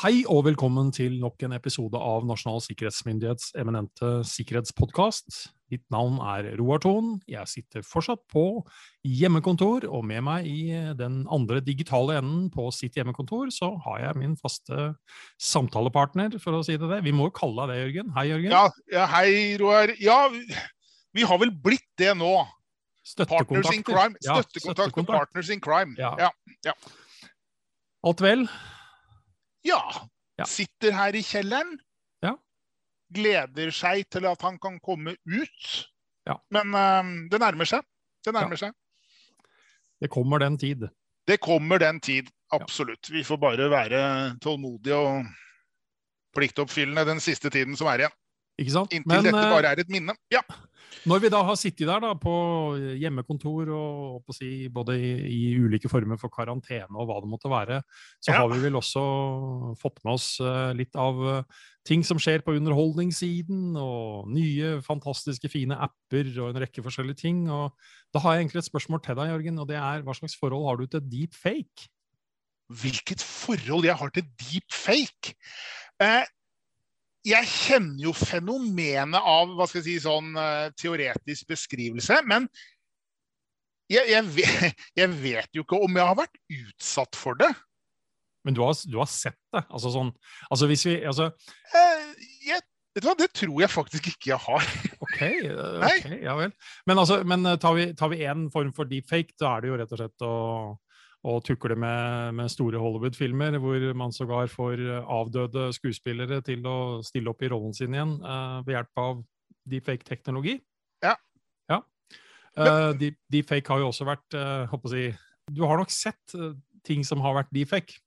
Hei og velkommen til nok en episode av Nasjonal sikkerhetsmyndighets eminente sikkerhetspodkast. Mitt navn er Roar Thon. Jeg sitter fortsatt på hjemmekontor, og med meg i den andre digitale enden på sitt hjemmekontor, så har jeg min faste samtalepartner, for å si det det. Vi må jo kalle deg det, Jørgen. Hei, Jørgen. Ja, ja, hei, Roar. Ja, vi har vel blitt det nå. Partners in crime. Ja, Støttekontakt Partners in crime. Ja. Ja. ja. Alt vel? Ja. Ja. Sitter her i kjelleren. Ja. Gleder seg til at han kan komme ut. Ja. Men uh, det nærmer seg. Det nærmer seg. Det kommer den tid. Det kommer den tid, absolutt. Vi får bare være tålmodige og pliktoppfyllende den siste tiden som er igjen. Ikke sant? Inntil Men dette eh, bare er et minne. Ja. når vi da har sittet der da, på hjemmekontor og si, både i, i ulike former for karantene og hva det måtte være, så Ja. har vi vel også fått med oss eh, litt av eh, ting som skjer på underholdningssiden, og nye, fantastiske, fine apper og en rekke forskjellige ting. og Da har jeg egentlig et spørsmål til deg, Jørgen, og det er hva slags forhold har du til deepfake? hvilket forhold jeg har til deepfake. Eh, jeg kjenner jo fenomenet av hva skal jeg si, sånn uh, teoretisk beskrivelse, men jeg, jeg, vet, jeg vet jo ikke om jeg har vært utsatt for det. Men du har, du har sett det? Altså sånn altså hvis vi, altså, Uh, jeg, vet du hva, det tror jeg faktisk ikke jeg har. OK, Nei. ja vel. Men, altså, men eh, tar vi, en form for deepfake, da er det jo rett og slett å, å tukle med, med store Hollywood-filmer, hvor man sågar får eh, avdøde skuespillere til å stille opp i rollen sin igjen uh, ved hjelp av deepfake-teknologi. Ja. ja. Uh, deep, deepfake har jo også vært uh, håper å si, Du har nok sett uh, ting som har vært deepfake,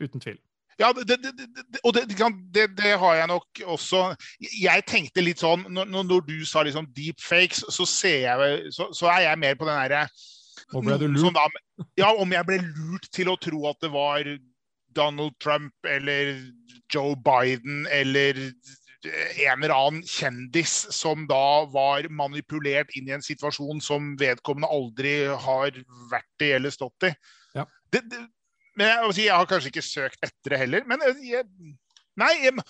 uten tvil. Ja, det, det, det, og det, har jeg nok også. Jeg tenkte litt sånn, når, når- du sa liksom deepfakes, så, ser jeg, så, så er jeg mer på den derre Nå ble du lurt. da- ja, om jeg ble lurt til å tro at det var Donald Trump eller Joe Biden eller en eller annen kjendis som da var manipulert inn i en situasjon som vedkommende aldri har vært i eller stått i. Ja. Det, det, men jeg, jeg har kanskje ikke søkt etter det heller. Men jeg, nei, jeg,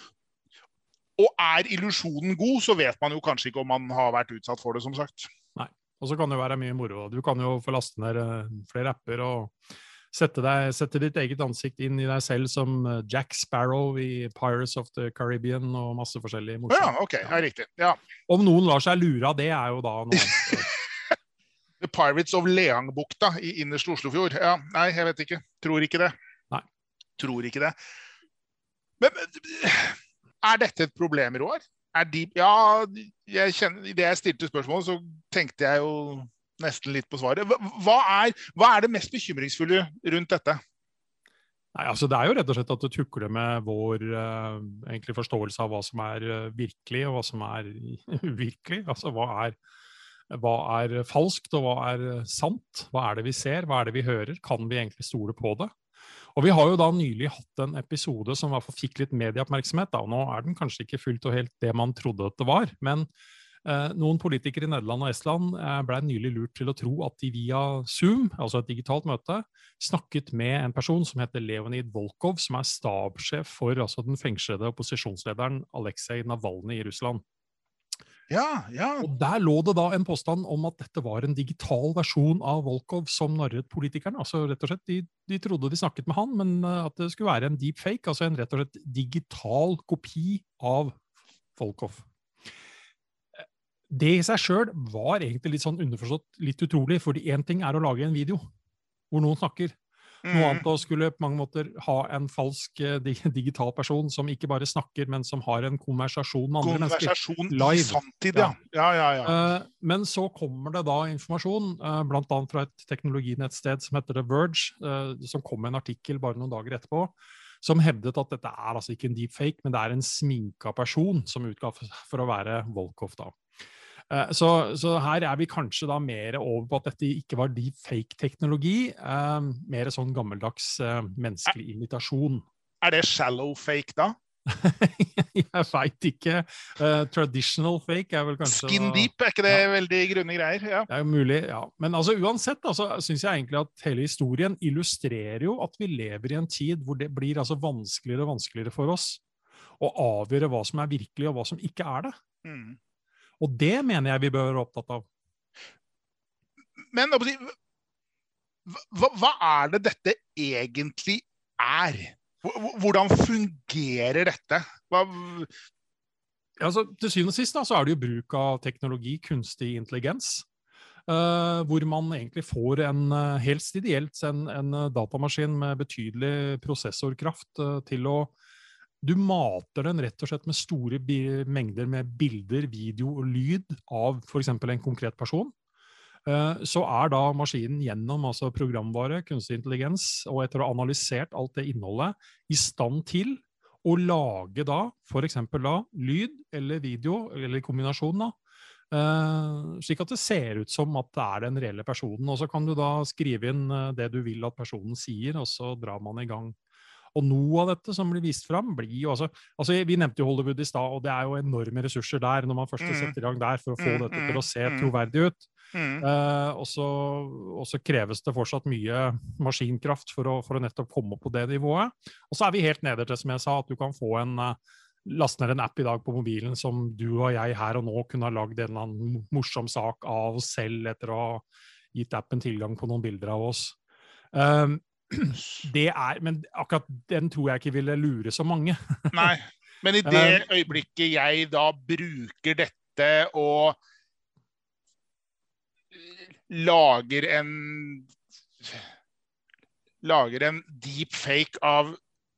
og er illusjonen god, så vet man jo kanskje ikke om man har vært utsatt for det, som sagt. Og så kan det være mye moro. Du kan jo få laste ned eh, flere apper og sette, deg, sette ditt eget ansikt inn i deg selv som eh, Jack Sparrow i Pirates of the Caribbean og masse forskjellig morsomt. ja, OK. Ja, riktig. Ja. Om noen lar seg lure av det, er jo da noe annet. The Pirates of Leangbukta i innerste Oslofjord. Ja, nei, jeg vet ikke. Tror ikke det. Nei. Tror ikke det. Men, er dette et problem, Roar? Er de, ja, jeg kjenner, I det jeg stilte spørsmålet, så tenkte jeg jo nesten litt på svaret. Hva, er, hva er det mest bekymringsfulle rundt dette? Nei, altså Det er jo rett og slett at det tukler med vår uh, forståelse av hva som er eh, virkelig, og hva som er uvirkelig. Altså hva er, hva er falskt, og hva er eh, sant? Hva er det vi ser, hva er det vi hører? Kan vi egentlig stole på det? Og Vi har jo da nylig hatt en episode som i hvert fall fikk litt medieoppmerksomhet. og Nå er den kanskje ikke fullt og helt det man trodde at det var. Men eh, noen politikere i Nederland og Estland eh, ble nylig lurt til å tro at de via Zoom, altså et digitalt møte, snakket med en person som heter Leonid Volkov, som er stabssjef for altså, den fengslede opposisjonslederen Aleksej Navalnyj i Russland. Ja, ja. Og Der lå det da en påstand om at dette var en digital versjon av Volkov som narret politikerne. Altså rett og slett, De, de trodde de snakket med han, men eh, at det skulle være en deepfake, altså en rett og slett digital kopi av Volkov. Det i seg sjøl var egentlig litt sånn underforstått litt utrolig, fordi én ting er å lage en video hvor noen snakker. Noe Mm. annet å skulle på mange måter ha en falsk eh, digital person som ikke bare snakker, men som har en konversasjon med andre mennesker. Konversasjon i sanntid, ja. Ja, ja, ja. Eh, Men så kommer det da informasjon, eh, annet fra et teknologinettsted som heter The Verge, som kom med en artikkel bare noen dager etterpå, som hevdet at dette er altså ikke en deepfake, men det er en sminka person som utga for- for å være Volkov. da. Eh, Så, så her er vi kanskje da mer over på at dette ikke var deepfake-teknologi, eh, mer sånn gammeldags eh, menneskelig imitasjon. Er det shallow fake, da? jeg veit ikke. Uh, traditional fake er vel kanskje Skin deep, er ikke det ja. veldig grunne greier? Ja. Det er jo mulig, ja. Men altså, uansett så syns jeg egentlig at hele historien illustrerer jo at vi lever i en tid hvor det blir altså vanskeligere og vanskeligere for oss å avgjøre hva som er virkelig, og hva som ikke er det. Mm. Og det mener jeg vi bør være opptatt av. Men hva, hva er det dette egentlig er? Hvordan fungerer dette? Hva altså, til syvende og sist da, så er det jo bruk av teknologi, kunstig intelligens. Uh, hvor man egentlig får en helst ideelt en, en datamaskin med betydelig prosessorkraft uh, til å Du mater den rett og slett med store mengder med bilder, video og lyd av f.eks. en konkret person. Eh, så er da maskinen gjennom altså programvare, kunstig intelligens, og etter å ha analysert alt det innholdet, i stand til å lage da f.eks. da lyd eller video, eller kombinasjon, da, Uh, slik at det ser ut som at det er den reelle personen. Og så kan du da skrive inn uh, det du vil at personen sier, og så drar man i gang. Og noe av dette som blir vist fram, blir jo altså, altså Vi nevnte jo Hollywood i stad, og det er jo enorme ressurser der når man først mm. setter i gang der for å få mm, dette til å se mm, troverdig ut. Mm. Uh, og, så, og, så, kreves det fortsatt mye maskinkraft for å, for å, nettopp komme opp på det nivået. Og så er vi helt nederst, som jeg sa, at du kan få en uh, laste ned en app i dag på mobilen som du og jeg her og nå kunne ha lagd en eller annen morsom sak av oss selv etter å ha gitt appen tilgang på noen bilder av oss. Um, det er, Men akkurat den tror jeg ikke ville lure så mange. Nei, men i det øyeblikket jeg da bruker dette og lager en Lager en deepfake av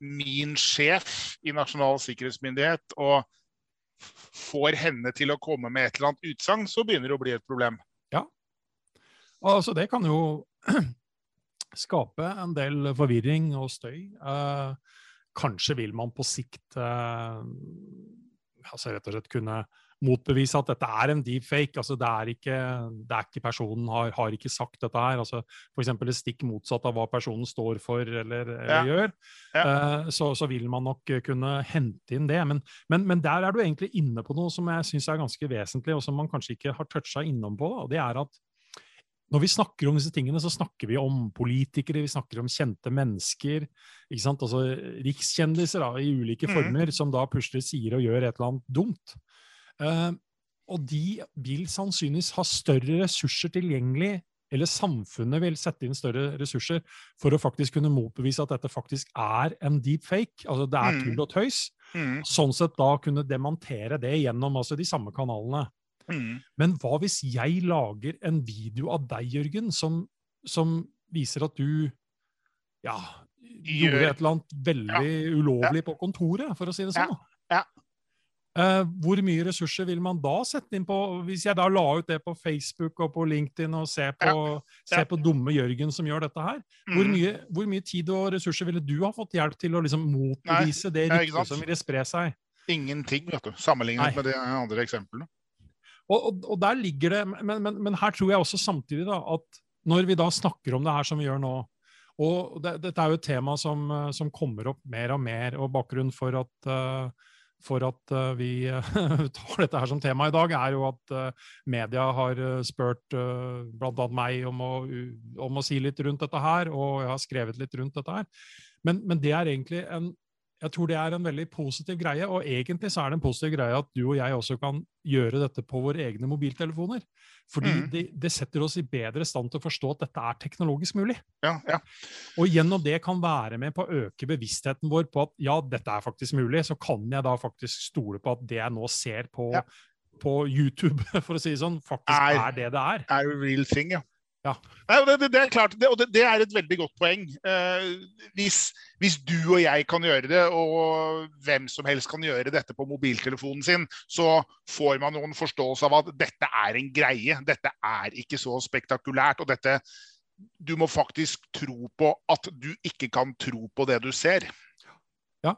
min sjef i Nasjonal sikkerhetsmyndighet og får henne til å komme med et eller annet utsagn, så begynner det å bli et problem. Ja. Altså, det kan jo skape en del forvirring og støy. Eh, kanskje vil man på sikt eh, altså rett og slett kunne motbevise at dette er en deepfake. Altså det, er ikke, det er ikke personen har, har, ikke sagt dette her. altså F.eks. det stikk motsatt av hva personen står for eller, eller ja. gjør. Ja. Uh, så, så, vil man nok kunne hente inn det. Men, men, men der er du egentlig inne på noe som jeg syns er ganske vesentlig, og som man kanskje ikke har toucha innom på. Og det er at når vi snakker om disse tingene, så snakker vi om politikere, vi snakker om kjente mennesker. ikke sant, altså Rikskjendiser da, i ulike mm. former, som da plutselig sier og gjør et eller annet dumt. Uh, og de vil sannsynligvis ha større ressurser tilgjengelig, eller samfunnet vil sette inn større ressurser for å faktisk kunne motbevise at dette faktisk er en deep fake. Altså det er mm. tull og tøys. Mm. Sånn sett da kunne demantere det gjennom altså de samme kanalene. Mm. Men hva hvis jeg lager en video av deg, Jørgen, som, som viser at du ja, gjorde et eller annet veldig ja. ulovlig ja. på kontoret, for å si det sånn? Ja. Uh, hvor mye ressurser vil man da sette inn på Hvis jeg da la ut det på Facebook og på LinkedIn og ser på. Ja. på dumme Jørgen som gjør dette her, mm. hvor, mye, hvor, mye, tid og ressurser ville du ha fått hjelp til å liksom motbevise det ryktet som ville spre seg? Ingenting, vet du, sammenlignet Nei. med de andre eksemplene. Og, og, og, der ligger det men, men, men, her tror jeg også samtidig da, at når vi da snakker om det her som vi gjør nå og det, Dette er jo et tema som, som, kommer opp mer og mer, og bakgrunnen for at uh, for at uh, vi tar dette her som tema i dag, er jo at media har spurt uh, bl.a. meg om å, om å, si litt rundt dette her, og jeg har skrevet litt rundt dette her. Men, men det er egentlig en jeg tror det er en veldig positiv greie, og egentlig så er det en positiv greie at du og jeg også kan gjøre dette på våre egne mobiltelefoner. Fordi mm. det, de setter oss i bedre stand til å forstå at dette er teknologisk mulig. Ja, ja. Og gjennom det kan være med på å øke bevisstheten vår på at ja, dette er faktisk mulig, så kan jeg da faktisk stole på at det jeg nå ser på, ja. på YouTube, for å si det sånn, faktisk er, er det det er. Er real thing, ja. Ja. Det, det, det, er klart, det, og det, er et veldig godt poeng. Eh, hvis, hvis, du og jeg kan gjøre det, og hvem som helst kan gjøre dette på mobiltelefonen sin, så får man noen forståelse av at dette er en greie. Dette er ikke så spektakulært. Og dette Du må faktisk tro på at du ikke kan tro på det du ser. Ja.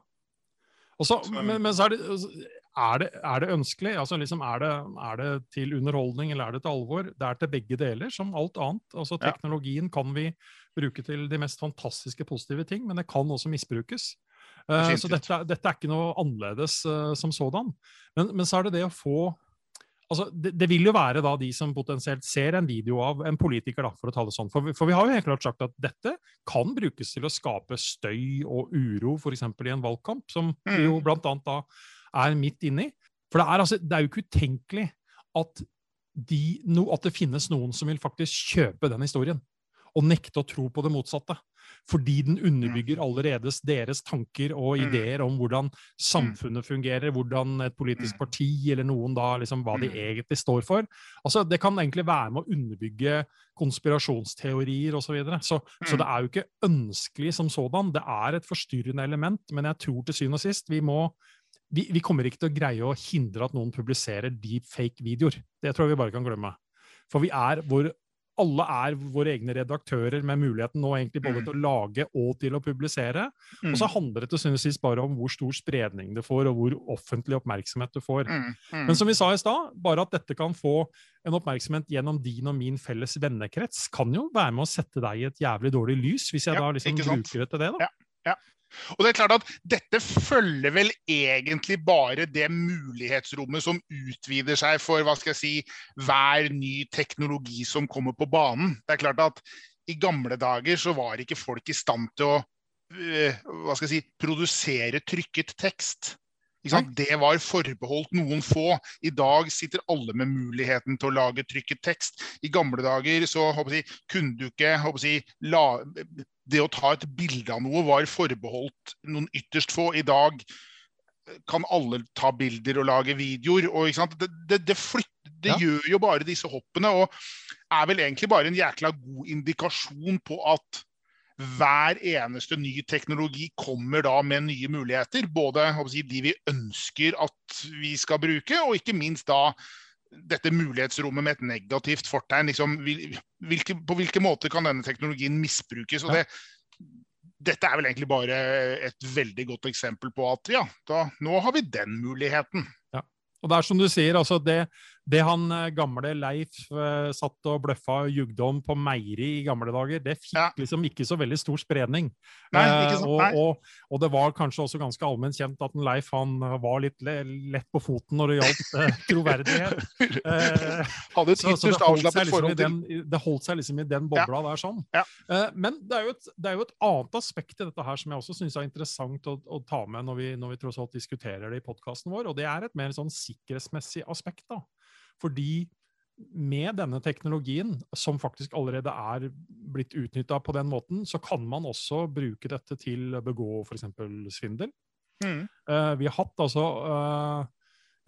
Også, men, men så er det er det, er det, ønskelig? Altså liksom, er, det, er, det, til underholdning eller er det til alvor? Det er til begge deler, som alt annet. Altså Teknologien kan vi bruke til de mest fantastiske positive ting, men det kan også misbrukes. Uh, så dette, dette, er ikke noe annerledes uh, som sådan. Men, men, så er det det å få altså det, det, vil jo være da de som potensielt ser en video av en politiker, da, for å ta det sånn. For, for vi har jo helt klart sagt at dette kan brukes til å skape støy og uro, f.eks. i en valgkamp, som jo mm. blant annet da er midt inni. For det er, altså, det er jo ikke utenkelig at, de, no, at det finnes noen som vil faktisk kjøpe den historien og nekte å tro på det motsatte. Fordi den underbygger allerede deres tanker og mm. ideer om hvordan mm. samfunnet fungerer, hvordan et politisk mm. parti eller noen da, liksom hva de egentlig står for. Altså, Det kan egentlig være med å underbygge konspirasjonsteorier osv. Så, videre. så Så det er jo ikke ønskelig som sådan. Det er et forstyrrende element, men jeg tror til syvende og sist vi må vi, vi, kommer ikke til å greie å hindre at noen publiserer deepfake-videoer. Det tror jeg vi bare kan glemme. For vi er hvor alle er våre egne redaktører med muligheten nå egentlig både mm. til å lage og til å publisere. Mm. Og så handler det til syvende og sist bare om hvor stor spredning det får, og hvor offentlig oppmerksomhet du får. Mm. mm. Men som vi sa i stad, bare at dette kan få en oppmerksomhet gjennom din og min felles vennekrets, kan jo være med å sette deg i et jævlig dårlig lys, hvis jeg ja, da liksom bruker det til det. da. Ja. Ja. Og det er klart at Dette følger vel egentlig bare det mulighetsrommet som utvider seg for hva skal jeg si, hver ny teknologi som kommer på banen. Det er klart at I gamle dager så var ikke folk i stand til å uh, hva skal jeg si, produsere trykket tekst. Det var forbeholdt noen få. I dag sitter alle med muligheten til å lage trykket tekst. I gamle dager så jeg, kunne du ikke jeg, la, det å ta et bilde av noe var forbeholdt noen ytterst få. I dag kan alle ta bilder og lage videoer. Og, det, det, det, flytter, det ja. gjør jo bare disse hoppene, og er vel egentlig bare en jækla god indikasjon på at hver eneste ny teknologi kommer da med nye muligheter. Både si, de vi ønsker at vi skal bruke, og ikke minst da dette mulighetsrommet med et negativt fortegn. Liksom, hvilke, på hvilke måter kan denne teknologien misbrukes? og det, dette er vel egentlig bare et veldig godt eksempel på at ja, da, nå har vi den muligheten. Ja. Og det er som du sier, altså det, det han eh, gamle Leif uh, satt og bløffa og jugde om på Meiri i gamle dager, det fikk ja. liksom ikke så veldig stor spredning. Nei, sant. Uh, og, og, det var kanskje også ganske allment kjent at Leif han var litt le lett på foten når det gjaldt troverdighet. Hadde et ytterst avslappet liksom forhold til Det holdt seg liksom i den bobla ja. der sånn. Ja. men det er, et, det er, jo et, annet aspekt i dette her som jeg også syns er interessant å, å, ta med når vi, når vi tross alt diskuterer det i podkasten vår, og det er et mer sånn sikkerhetsmessig aspekt. da. Fordi med denne teknologien, som faktisk allerede er blitt utnytta på den måten, så kan man også bruke dette til å begå f.eks. svindel. Mm. Uh, vi har hatt altså uh,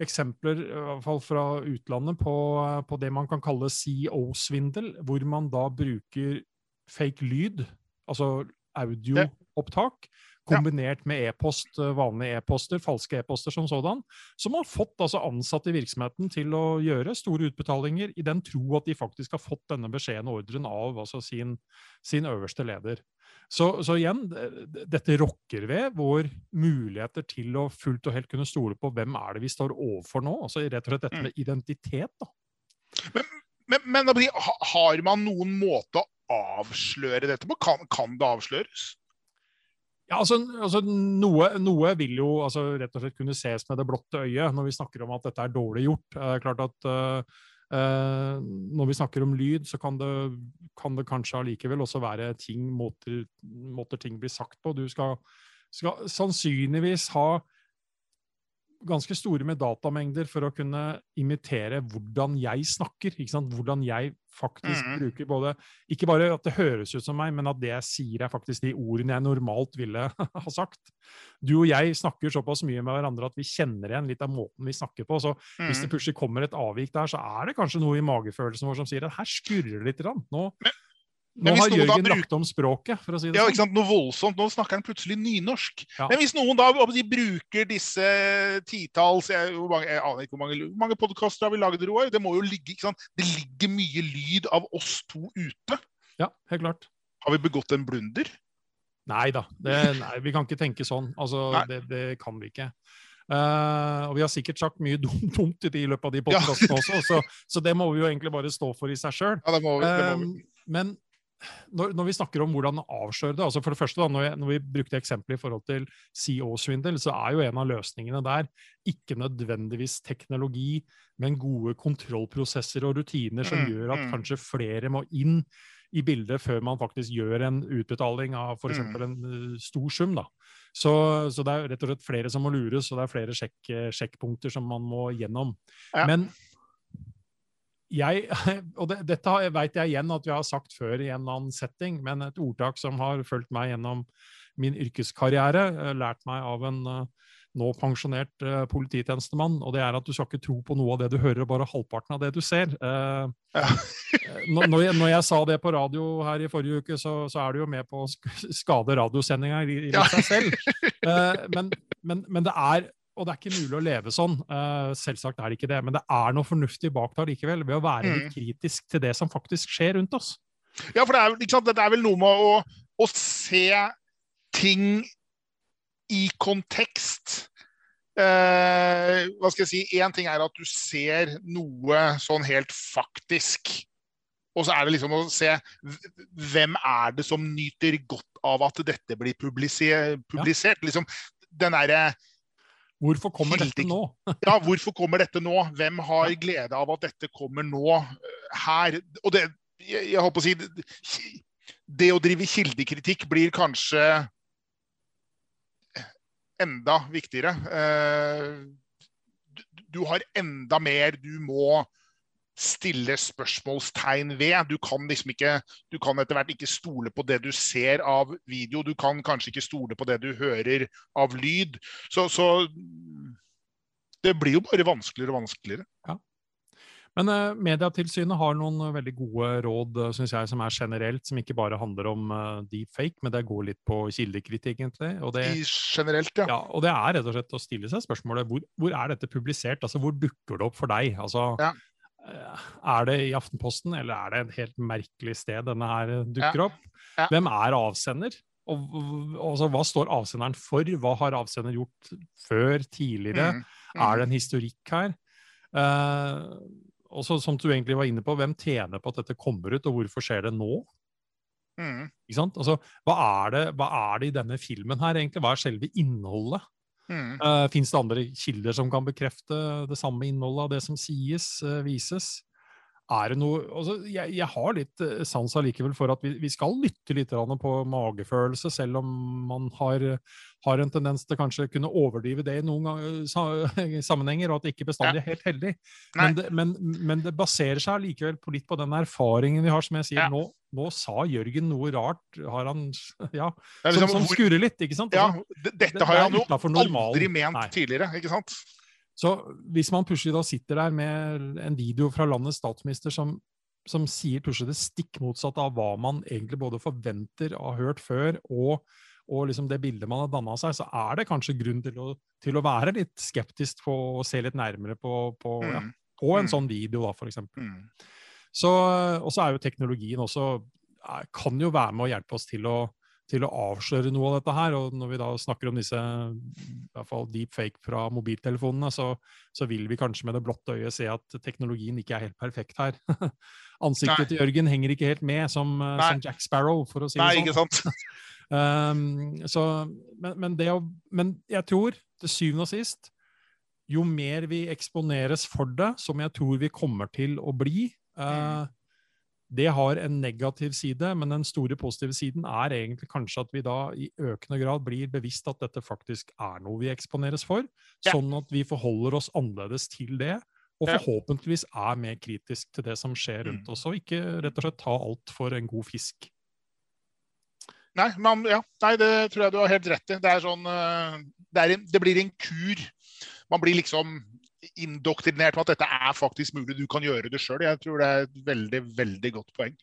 eksempler i hvert fall fra utlandet på, uh, på det man kan kalle CO-svindel, hvor man da bruker fake lyd, altså audioopptak, kombinert med e-post, eh, vanlige e-poster, falske e-poster som sådan, som har fått altså ansatte i virksomheten til å gjøre store utbetalinger i den tro at de faktisk har fått denne beskjeden og ordren av altså sin, sin, øverste leder. Så, så, igjen, dette rokker ved vår muligheter til å fullt og helt kunne stole på hvem er det vi står overfor nå. altså Rett og slett dette mm. med identitet. da. Men, men, men har man noen måte å avsløre dette på? Kan, kan det avsløres? Ja, altså, altså noe, noe, vil jo altså, rett og slett kunne ses med det blotte øyet når vi snakker om at dette er dårlig gjort. Det er klart at uh, uh, Når vi snakker om lyd, så kan det, kan det kanskje allikevel også være ting, måter, måter, ting blir sagt på. Du skal, skal sannsynligvis ha ganske store med datamengder for å kunne imitere hvordan jeg snakker. Hvordan jeg faktisk mm. bruker både Ikke bare at det høres ut som meg, men at det jeg sier, er faktisk de ordene jeg normalt ville ha sagt. Du og jeg snakker såpass mye med hverandre at vi kjenner igjen litt av måten vi snakker på. Så mm. hvis det plutselig kommer et avvik der, så er det kanskje noe i magefølelsen vår som sier at her skurrer det litt. Nå, men, nå har Jørgen bruker... lagt om språket, for å si det ja, sånn. Ikke sant? Noe voldsomt. Nå snakker han plutselig nynorsk. Ja. Men hvis noen da de bruker disse titalls jeg, jeg, aner ikke hvor mange, hvor mange podkaster har vi laget, Roar? Det må jo ligge ikke sant? Det ligger mye lyd av oss to ute. Ja, helt klart. Har vi begått en blunder? Nei da, nei, vi kan ikke tenke sånn. Altså, det, det, kan vi ikke. Uh, og vi har sikkert sagt mye dumt, dumt i løpet av de podkastene ja. også, så, så, det må vi jo egentlig bare stå for i seg sjøl. Ja. Uh, men når, når, vi snakker om hvordan avsløre det altså For det første, da, når, jeg, når vi brukte eksempelet i forhold til CO-svindel, så er jo en av løsningene der ikke nødvendigvis teknologi, men gode kontrollprosesser og rutiner som mm, gjør at mm. kanskje flere må inn i bildet før man faktisk gjør en utbetaling av f.eks. Mm. en uh, stor sum. da. Så, så, det er rett og slett flere som må lures, og det er flere sjekk, sjekkpunkter som man må gjennom. Ja. Men jeg, og det, dette veit jeg igjen at vi har sagt før i en eller annen setting, men et ordtak som har fulgt meg gjennom min yrkeskarriere, eh, lært meg av en uh, nå pensjonert uh, polititjenestemann, og det er at du skal ikke tro på noe av det du hører, bare halvparten av det du ser. Ja. når, jeg, når, jeg, sa det på radio her i forrige uke, så, så er du jo med på å skade radiosendinga i, i seg selv. Men, men, men, det er og det er ikke mulig å leve sånn. Uh, selvsagt er det ikke det, men det er noe fornuftig bak det likevel, ved å være litt mm. kritisk til det som faktisk skjer rundt oss. Ja, for det er, sant, det er vel noe med å, å, se ting i kontekst. Uh, hva skal jeg si Én ting er at du ser noe sånn helt faktisk. Og så er det liksom å se hvem er det som nyter godt av at dette blir publisert. publisert. Ja. Liksom, den derre Hvorfor kommer dette nå? ja, hvorfor kommer dette nå? Hvem har glede av at dette kommer nå, eh, her? Og det, jeg, jeg håper å si Det å drive kildekritikk blir kanskje enda viktigere. Eh, du har enda mer du må stille spørsmålstegn ved. Du kan liksom ikke du kan etter hvert ikke stole på det du ser av video. Du kan kanskje ikke stole på det du hører av lyd. Så, så det blir jo bare vanskeligere og vanskeligere. Ja. Men uh, Medietilsynet har noen uh, veldig gode råd uh, synes jeg, som er generelt, som ikke bare handler om uh, deepfake, men det går litt på kildekritikk, egentlig. Og det, I generelt, ja. ja. Og det er rett og slett å stille seg spørsmålet hvor, hvor er dette publisert? Altså, Hvor dukker det opp for deg? Altså, ja. Eh, er det i Aftenposten, eller er det et helt merkelig sted denne her dukker opp? Ja. Hvem er avsender? Og, altså, hva står avsenderen for? Hva har avsender gjort før, tidligere? Mm. Mm. Er det en historikk her? Uh, og så, som du egentlig var inne på, hvem tjener på at dette kommer ut, og hvorfor skjer det nå? Mm. Ikke sant? Altså, hva er, det, hva er det i denne filmen her, egentlig? Hva er selve innholdet? Mm. Uh, eh, Fins det andre kilder som kan bekrefte det samme innholdet av det som sies, uh, vises? Er det noe altså, jeg, jeg, har litt uh, sans allikevel for at vi, vi skal lytte litt på magefølelse, selv om man har, har, en tendens til kanskje kunne overdrive det i noen sammenhenger, og at det ikke bestandig er helt heldig. Men det, men, men det, baserer seg allikevel på litt på den erfaringen vi har, som jeg sier ja. nå nå sa Jørgen noe rart, har han Ja, liksom, som, som skurrer litt, ikke sant? Altså, ja, dette har han jo aldri ment Nei. tidligere, ikke sant? Så hvis man plutselig da sitter der med en video fra landets statsminister som, som sier plutselig det stikk motsatte av hva man egentlig både forventer og har hørt før, og, og liksom det bildet man har danna seg, så er det kanskje grunn til å, til å, være litt skeptisk på å se litt nærmere på, på, mm. ja, på en mm. sånn video, da, for eksempel. Så, Og så er jo teknologien også kan jo være med å hjelpe oss til å, til å avsløre noe av dette her. Og når vi da snakker om disse i hvert fall deepfake fra mobiltelefonene, så, så, vil vi kanskje med det blotte øyet se at teknologien ikke er helt perfekt her. Ansiktet Nei. til Jørgen henger ikke helt med som, som, Jack Sparrow, for å si Nei, det sånn. Ikke sant? um, så, men, men, det å, men jeg tror til syvende og sist jo mer vi eksponeres for det, som jeg tror vi kommer til å bli, Mm. Det har en negativ side, men den store positive siden er egentlig kanskje at vi da i økende grad blir bevisst at dette faktisk er noe vi eksponeres for, ja. sånn at vi forholder oss annerledes til det, og forhåpentligvis er mer kritisk til det som skjer rundt mm. oss, og ikke rett og slett ta alt for en god fisk. Nei, man, ja, nei, det tror jeg du har helt rett i. Det, sånn, eh, det, en, det blir en kur. Man blir liksom indoktrinert med at dette er faktisk mulig, du kan gjøre det sjøl. Jeg tror det er et veldig, veldig godt poeng.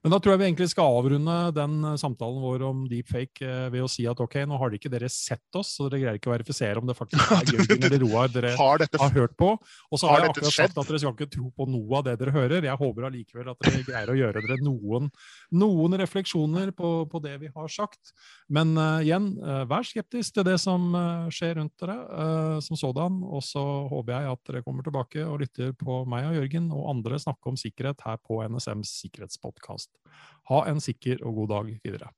Men da tror jeg vi egentlig skal avrunde den eh, samtalen vår om deepfake eh, ved å si at ok, nå har ikke dere sett oss, så dere greier ikke å verifisere om det faktisk er Jørgen eller Roar dere har, dette, har, hørt på. Og så har, har jeg akkurat sagt at dere skal ikke tro på noe av det dere hører. Jeg håper allikevel at dere greier å gjøre dere noen, noen refleksjoner på, på, det vi har sagt. Men uh, igjen, uh, vær skeptisk til det som uh, skjer rundt dere som sådan. Og så håper jeg at dere kommer tilbake og lytter på meg og Jørgen og andre snakke om sikkerhet her på NSMs sikkerhetspodkast. Ha en sikker og god dag videre.